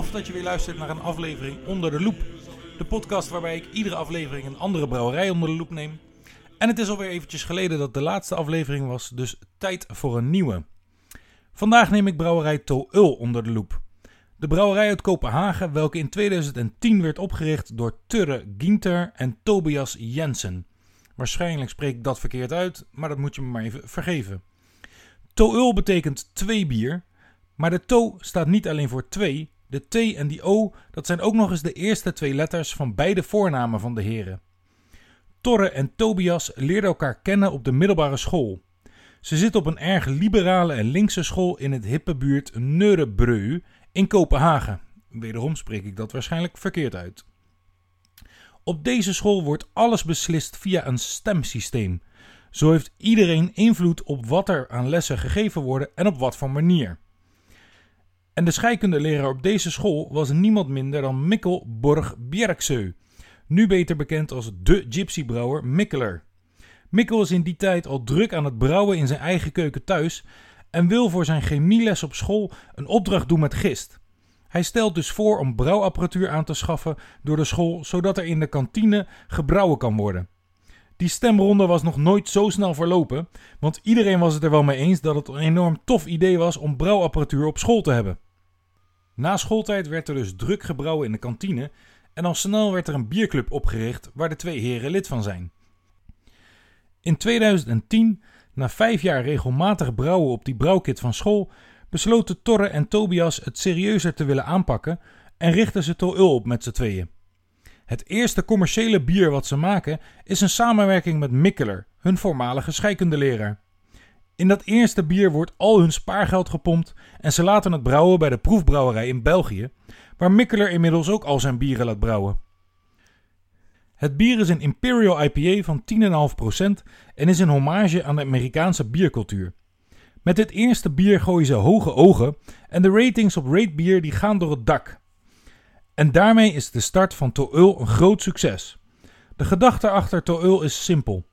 tof dat je weer luistert naar een aflevering Onder de Loep. De podcast waarbij ik iedere aflevering een andere brouwerij onder de loep neem. En het is alweer eventjes geleden dat de laatste aflevering was, dus tijd voor een nieuwe. Vandaag neem ik brouwerij To Ul onder de loep. De brouwerij uit Kopenhagen, welke in 2010 werd opgericht door Turre Ginter en Tobias Jensen. Waarschijnlijk spreek ik dat verkeerd uit, maar dat moet je me maar even vergeven. To Ul betekent twee bier, maar de To staat niet alleen voor twee. De T en die O, dat zijn ook nog eens de eerste twee letters van beide voornamen van de heren. Torre en Tobias leerden elkaar kennen op de middelbare school. Ze zitten op een erg liberale en linkse school in het hippe buurt Neurebreu in Kopenhagen. Wederom spreek ik dat waarschijnlijk verkeerd uit. Op deze school wordt alles beslist via een stemsysteem. Zo heeft iedereen invloed op wat er aan lessen gegeven worden en op wat voor manier. En de scheikundeleraar op deze school was niemand minder dan Mikkel Borg Bjerkseu, nu beter bekend als de gypsybrouwer Mikkeler. Mikkel is in die tijd al druk aan het brouwen in zijn eigen keuken thuis en wil voor zijn chemieles op school een opdracht doen met gist. Hij stelt dus voor om brouwapparatuur aan te schaffen door de school, zodat er in de kantine gebrouwen kan worden. Die stemronde was nog nooit zo snel verlopen, want iedereen was het er wel mee eens dat het een enorm tof idee was om brouwapparatuur op school te hebben. Na schooltijd werd er dus druk gebrouwen in de kantine en al snel werd er een bierclub opgericht waar de twee heren lid van zijn. In 2010, na vijf jaar regelmatig brouwen op die brouwkit van school, besloten Torre en Tobias het serieuzer te willen aanpakken en richtten ze To Ul op met z'n tweeën. Het eerste commerciële bier wat ze maken is een samenwerking met Mikkeler, hun voormalige scheikundeleraar. In dat eerste bier wordt al hun spaargeld gepompt en ze laten het brouwen bij de proefbrouwerij in België, waar Mikkeler inmiddels ook al zijn bieren laat brouwen. Het bier is een Imperial IPA van 10,5% en is een hommage aan de Amerikaanse biercultuur. Met dit eerste bier gooien ze hoge ogen en de ratings op Ratebeer die gaan door het dak. En daarmee is de start van Toul een groot succes. De gedachte achter Toul is simpel.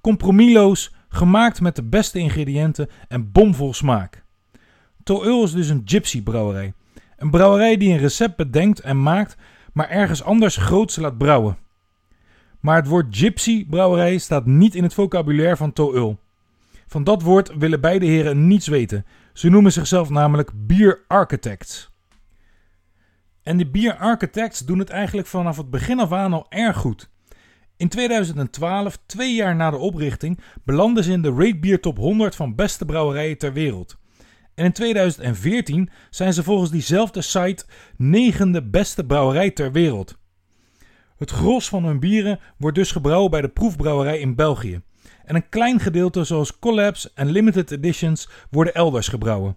Compromisloos, gemaakt met de beste ingrediënten en bomvol smaak. Toul is dus een gypsy brouwerij. Een brouwerij die een recept bedenkt en maakt, maar ergens anders groots laat brouwen. Maar het woord gypsy brouwerij staat niet in het vocabulaire van Toul. Van dat woord willen beide heren niets weten. Ze noemen zichzelf namelijk beer architects. En de beer architects doen het eigenlijk vanaf het begin af aan al erg goed. In 2012, twee jaar na de oprichting, belanden ze in de Rate Beer Top 100 van beste brouwerijen ter wereld. En in 2014 zijn ze volgens diezelfde site negende beste brouwerij ter wereld. Het gros van hun bieren wordt dus gebrouwen bij de proefbrouwerij in België. En een klein gedeelte zoals collabs en limited editions worden elders gebrouwen.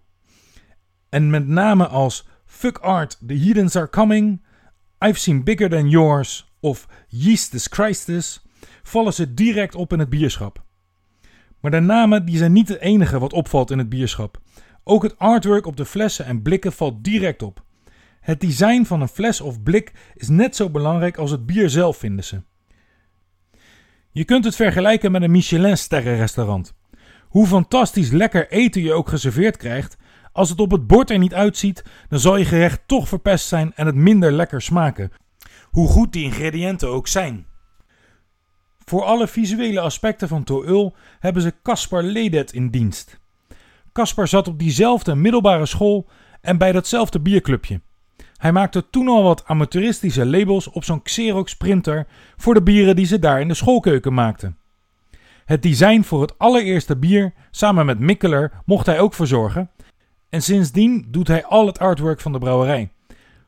En met name als Fuck Art, The Heathens Are Coming, I've Seen Bigger Than Yours of Yeastus Christus vallen ze direct op in het bierschap. Maar de namen die zijn niet het enige wat opvalt in het bierschap. Ook het artwork op de flessen en blikken valt direct op. Het design van een fles of blik is net zo belangrijk als het bier zelf, vinden ze. Je kunt het vergelijken met een Michelin-sterrenrestaurant. Hoe fantastisch lekker eten je ook geserveerd krijgt, als het op het bord er niet uitziet, dan zal je gerecht toch verpest zijn en het minder lekker smaken. Hoe goed die ingrediënten ook zijn. Voor alle visuele aspecten van Toul hebben ze Caspar Ledet in dienst. Caspar zat op diezelfde middelbare school en bij datzelfde bierclubje. Hij maakte toen al wat amateuristische labels op zo'n Xerox printer voor de bieren die ze daar in de schoolkeuken maakten. Het design voor het allereerste bier, samen met Mikkeler, mocht hij ook verzorgen. En sindsdien doet hij al het artwork van de brouwerij.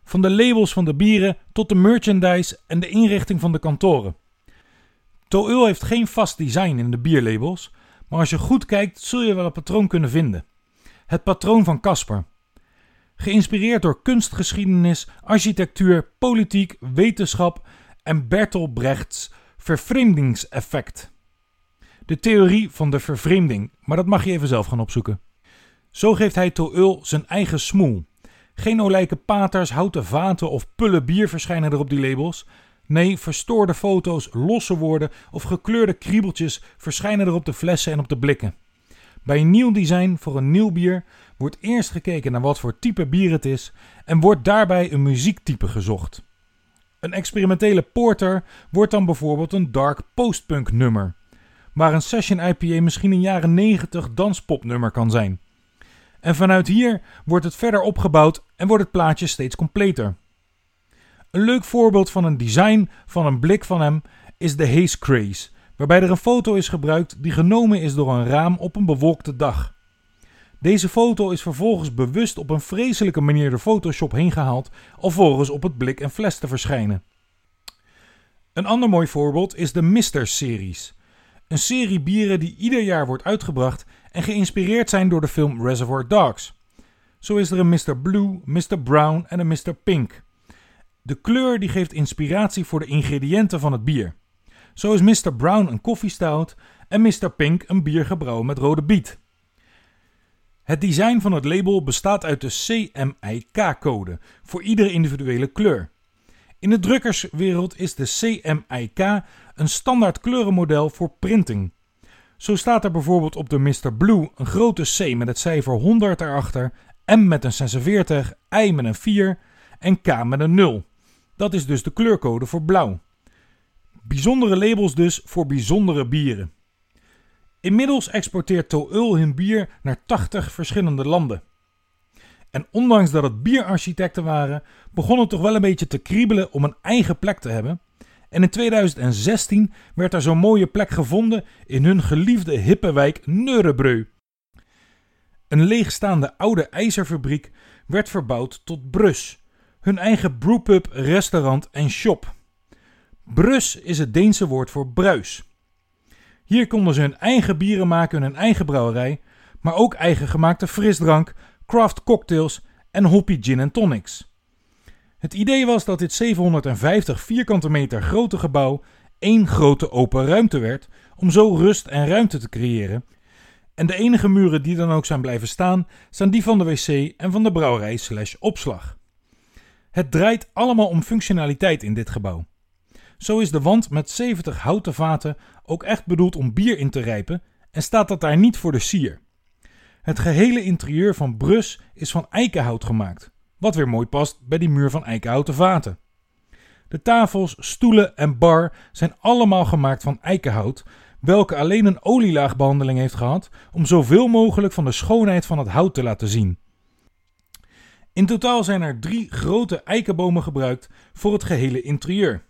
Van de labels van de bieren tot de merchandise en de inrichting van de kantoren. Toul heeft geen vast design in de bierlabels, maar als je goed kijkt zul je wel een patroon kunnen vinden. Het patroon van Caspar. Geïnspireerd door kunstgeschiedenis, architectuur, politiek, wetenschap en Bertolt Brechts vervreemdingseffect. De theorie van de vervreemding, maar dat mag je even zelf gaan opzoeken. Zo geeft hij Toul zijn eigen smoel. Geen olijke paters, houten vaten of pullen bier verschijnen er op die labels. Nee, verstoorde foto's, losse woorden of gekleurde kriebeltjes verschijnen er op de flessen en op de blikken. Bij een nieuw design voor een nieuw bier wordt eerst gekeken naar wat voor type bier het is en wordt daarbij een muziektype gezocht. Een experimentele porter wordt dan bijvoorbeeld een dark postpunk nummer, waar een session IPA misschien een jaren 90 danspopnummer kan zijn. En vanuit hier wordt het verder opgebouwd en wordt het plaatje steeds completer. Een leuk voorbeeld van een design van een blik van hem is de Haze Craze, waarbij er een foto is gebruikt die genomen is door een raam op een bewolkte dag. Deze foto is vervolgens bewust op een vreselijke manier door Photoshop heen gehaald, alvorens op het blik en fles te verschijnen. Een ander mooi voorbeeld is de Mister-series. Een serie bieren die ieder jaar wordt uitgebracht en geïnspireerd zijn door de film Reservoir Dogs. Zo is er een Mr. Blue, Mr. Brown en een Mr. Pink. De kleur die geeft inspiratie voor de ingrediënten van het bier. Zo is Mr. Brown een koffiestout en Mr. Pink een bier gebrouwen met rode biet. Het design van het label bestaat uit de CMYK-code voor iedere individuele kleur. In de drukkerswereld is de CMYK een standaard kleurenmodel voor printing. Zo staat er bijvoorbeeld op de Mr. Blue een grote C met het cijfer 100 erachter, M met een 46, I met een 4 en K met een 0. Dat is dus de kleurcode voor blauw. Bijzondere labels dus voor bijzondere bieren. Inmiddels exporteert Toul hun bier naar 80 verschillende landen. En ondanks dat het bierarchitecten waren, begon het toch wel een beetje te kriebelen om een eigen plek te hebben. En in 2016 werd er zo'n mooie plek gevonden in hun geliefde hippe wijk. Een leegstaande oude ijzerfabriek werd verbouwd tot Brus, hun eigen brewpub, restaurant en shop. Brus is het Deense woord voor bruis. Hier konden ze hun eigen bieren maken in hun eigen brouwerij, maar ook eigen gemaakte frisdrank, craft cocktails en hoppy gin en tonics. Het idee was dat dit 750 vierkante meter grote gebouw één grote open ruimte werd om zo rust en ruimte te creëren. En de enige muren die dan ook zijn blijven staan, zijn die van de wc en van de brouwerij slash opslag. Het draait allemaal om functionaliteit in dit gebouw. Zo is de wand met 70 houten vaten ook echt bedoeld om bier in te rijpen en staat dat daar niet voor de sier. Het gehele interieur van Brus is van eikenhout gemaakt, wat weer mooi past bij die muur van eikenhouten vaten. De tafels, stoelen en bar zijn allemaal gemaakt van eikenhout, welke alleen een olielaagbehandeling heeft gehad om zoveel mogelijk van de schoonheid van het hout te laten zien. In totaal zijn er drie grote eikenbomen gebruikt voor het gehele interieur.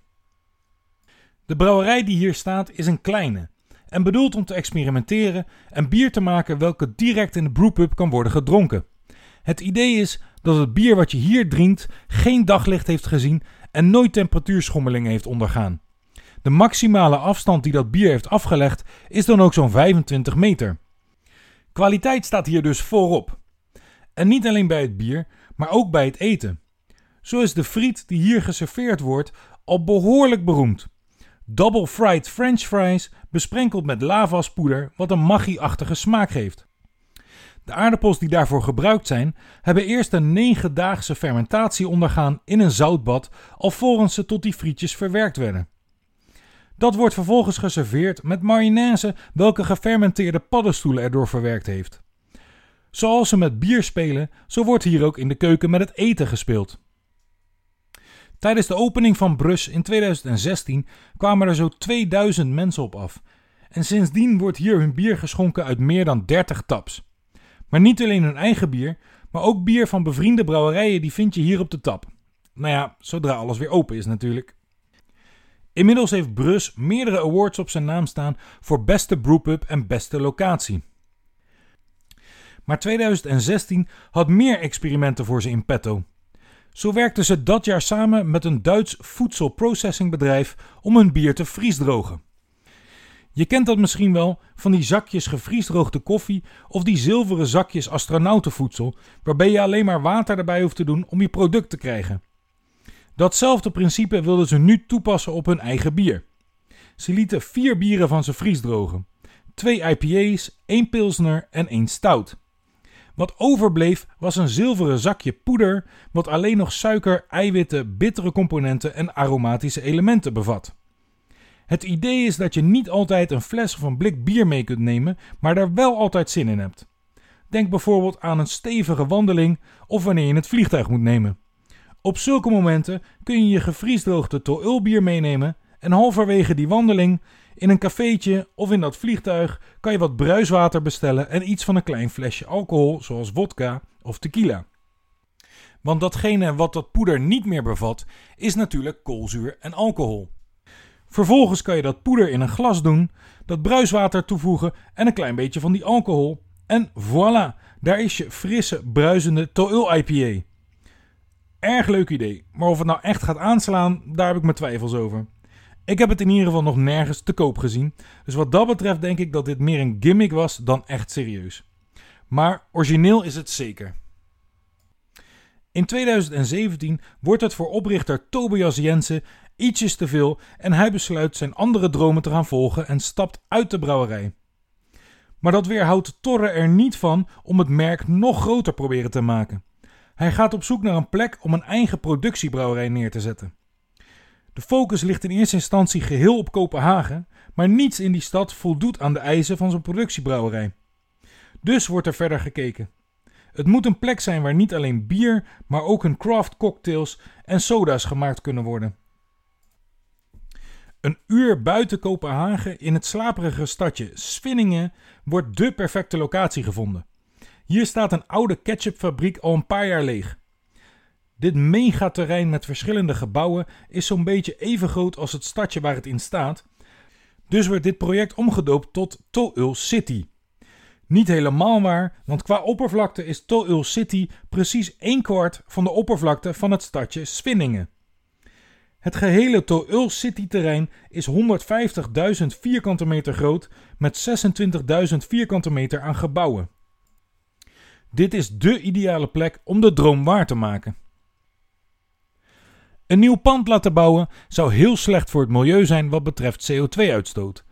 De brouwerij die hier staat is een kleine en bedoeld om te experimenteren en bier te maken welke direct in de brewpub kan worden gedronken. Het idee is dat het bier wat je hier drinkt geen daglicht heeft gezien en nooit temperatuurschommeling heeft ondergaan. De maximale afstand die dat bier heeft afgelegd is dan ook zo'n 25 meter. Kwaliteit staat hier dus voorop. En niet alleen bij het bier, maar ook bij het eten. Zo is de friet die hier geserveerd wordt al behoorlijk beroemd. Double fried french fries besprenkeld met lavaspoeder wat een maggi-achtige smaak geeft. De aardappels die daarvoor gebruikt zijn, hebben eerst een negendaagse fermentatie ondergaan in een zoutbad alvorens ze tot die frietjes verwerkt werden. Dat wordt vervolgens geserveerd met mayonaise welke gefermenteerde paddenstoelen erdoor verwerkt heeft. Zoals ze met bier spelen, zo wordt hier ook in de keuken met het eten gespeeld. Tijdens de opening van Brus in 2016 kwamen er zo 2000 mensen op af. En sindsdien wordt hier hun bier geschonken uit meer dan 30 taps. Maar niet alleen hun eigen bier, maar ook bier van bevriende brouwerijen die vind je hier op de tap. Nou ja, zodra alles weer open is natuurlijk. Inmiddels heeft Brus meerdere awards op zijn naam staan voor beste brewpub en beste locatie. Maar 2016 had meer experimenten voor ze in petto. Zo werkten ze dat jaar samen met een Duits voedselprocessingbedrijf om hun bier te vriesdrogen. Je kent dat misschien wel van die zakjes gevriesdroogde koffie of die zilveren zakjes astronautenvoedsel, waarbij je alleen maar water erbij hoeft te doen om je product te krijgen. Datzelfde principe wilden ze nu toepassen op hun eigen bier. Ze lieten vier bieren van ze vriesdrogen: twee IPA's, één pilsner en één stout. Wat overbleef was een zilveren zakje poeder, wat alleen nog suiker, eiwitten, bittere componenten en aromatische elementen bevat. Het idee is dat je niet altijd een fles of een blik bier mee kunt nemen, maar daar wel altijd zin in hebt. Denk bijvoorbeeld aan een stevige wandeling of wanneer je het vliegtuig moet nemen. Op zulke momenten kun je je gevriesdroogde to bier meenemen en halverwege die wandeling in een cafeetje of in dat vliegtuig kan je wat bruiswater bestellen en iets van een klein flesje alcohol zoals vodka of tequila. Want datgene wat dat poeder niet meer bevat is natuurlijk koolzuur en alcohol. Vervolgens kan je dat poeder in een glas doen, dat bruiswater toevoegen en een klein beetje van die alcohol. En voilà, daar is je frisse, bruisende to IPA. Erg leuk idee, maar of het nou echt gaat aanslaan, daar heb ik mijn twijfels over. Ik heb het in ieder geval nog nergens te koop gezien, dus wat dat betreft denk ik dat dit meer een gimmick was dan echt serieus. Maar origineel is het zeker. In 2017 wordt het voor oprichter Tobias Jensen ietsjes te veel en hij besluit zijn andere dromen te gaan volgen en stapt uit de brouwerij. Maar dat weerhoudt Torre er niet van om het merk nog groter proberen te maken. Hij gaat op zoek naar een plek om een eigen productiebrouwerij neer te zetten. De focus ligt in eerste instantie geheel op Kopenhagen, maar niets in die stad voldoet aan de eisen van zijn productiebrouwerij. Dus wordt er verder gekeken. Het moet een plek zijn waar niet alleen bier, maar ook hun craft cocktails en soda's gemaakt kunnen worden. Een uur buiten Kopenhagen in het slaperige stadje Svinningen wordt de perfecte locatie gevonden. Hier staat een oude ketchupfabriek al een paar jaar leeg. Dit megaterrein met verschillende gebouwen is zo'n beetje even groot als het stadje waar het in staat. Dus werd dit project omgedoopt tot Toul City. Niet helemaal waar, want qua oppervlakte is Toul City precies een kwart van de oppervlakte van het stadje Svinningen. Het gehele Toul City terrein is 150.000 vierkante meter groot met 26.000 vierkante meter aan gebouwen. Dit is dé ideale plek om de droom waar te maken. Een nieuw pand laten bouwen zou heel slecht voor het milieu zijn wat betreft CO2-uitstoot.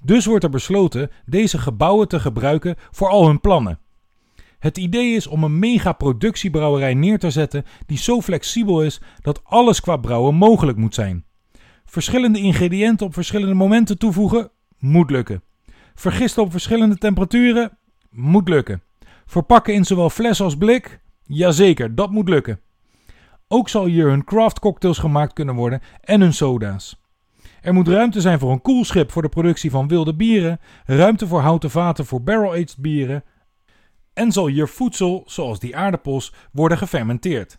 Dus wordt er besloten deze gebouwen te gebruiken voor al hun plannen. Het idee is om een mega productiebrouwerij neer te zetten die zo flexibel is dat alles qua brouwen mogelijk moet zijn. Verschillende ingrediënten op verschillende momenten toevoegen moet lukken. Vergisten op verschillende temperaturen moet lukken. Verpakken in zowel fles als blik? Jazeker, dat moet lukken. Ook zal hier hun craft cocktails gemaakt kunnen worden en hun soda's. Er moet ruimte zijn voor een koelschip voor de productie van wilde bieren, ruimte voor houten vaten voor barrel-aged bieren en zal hier voedsel, zoals die aardappels, worden gefermenteerd.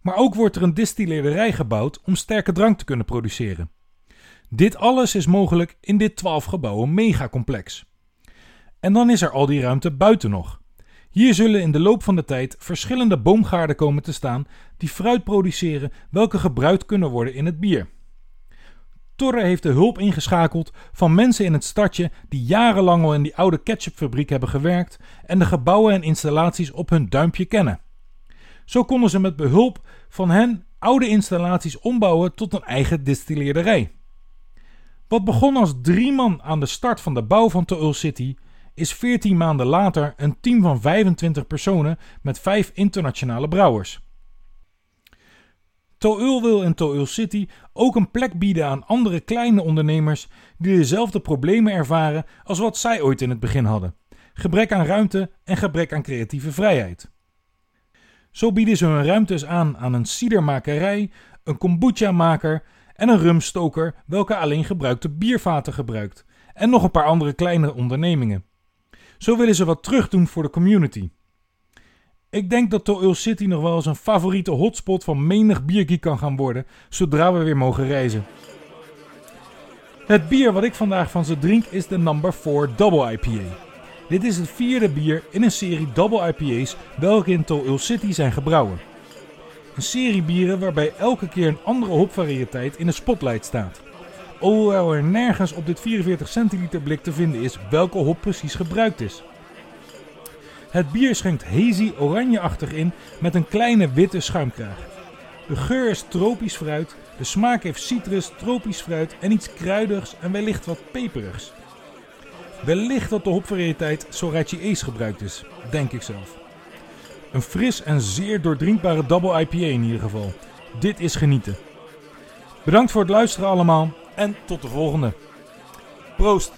Maar ook wordt er een distilleerderij gebouwd om sterke drank te kunnen produceren. Dit alles is mogelijk in dit 12 gebouwen megacomplex. En dan is er al die ruimte buiten nog. Hier zullen in de loop van de tijd verschillende boomgaarden komen te staan die fruit produceren welke gebruikt kunnen worden in het bier. Torre heeft de hulp ingeschakeld van mensen in het stadje die jarenlang al in die oude ketchupfabriek hebben gewerkt en de gebouwen en installaties op hun duimpje kennen. Zo konden ze met behulp van hen oude installaties ombouwen tot een eigen distilleerderij. Wat begon als drie man aan de start van de bouw van Toul City, is 14 maanden later een team van 25 personen met vijf internationale brouwers. Toul wil in Toul City ook een plek bieden aan andere kleine ondernemers die dezelfde problemen ervaren als wat zij ooit in het begin hadden: gebrek aan ruimte en gebrek aan creatieve vrijheid. Zo bieden ze hun ruimtes aan aan een cidermakerij, een kombucha-maker en een rumstoker, welke alleen gebruikte biervaten gebruikt, en nog een paar andere kleine ondernemingen. Zo willen ze wat terugdoen voor de community. Ik denk dat Toil City nog wel eens een favoriete hotspot van menig bierkie kan gaan worden, zodra we weer mogen reizen. Het bier wat ik vandaag van ze drink is de Number 4 Double IPA. Dit is het vierde bier in een serie Double IPA's welke in Toil City zijn gebrouwen. Een serie bieren waarbij elke keer een andere hopvariëteit in de spotlight staat. Hoewel er nergens op dit 44 centiliter blik te vinden is welke hop precies gebruikt is. Het bier schenkt hazy oranjeachtig in met een kleine witte schuimkraag. De geur is tropisch fruit, de smaak heeft citrus, tropisch fruit en iets kruidigs en wellicht wat peperigs. Wellicht dat de hopvariëteit Sorachi Ace gebruikt is, denk ik zelf. Een fris en zeer doordrinkbare double IPA in ieder geval. Dit is genieten. Bedankt voor het luisteren allemaal En tot de volgende. Proost!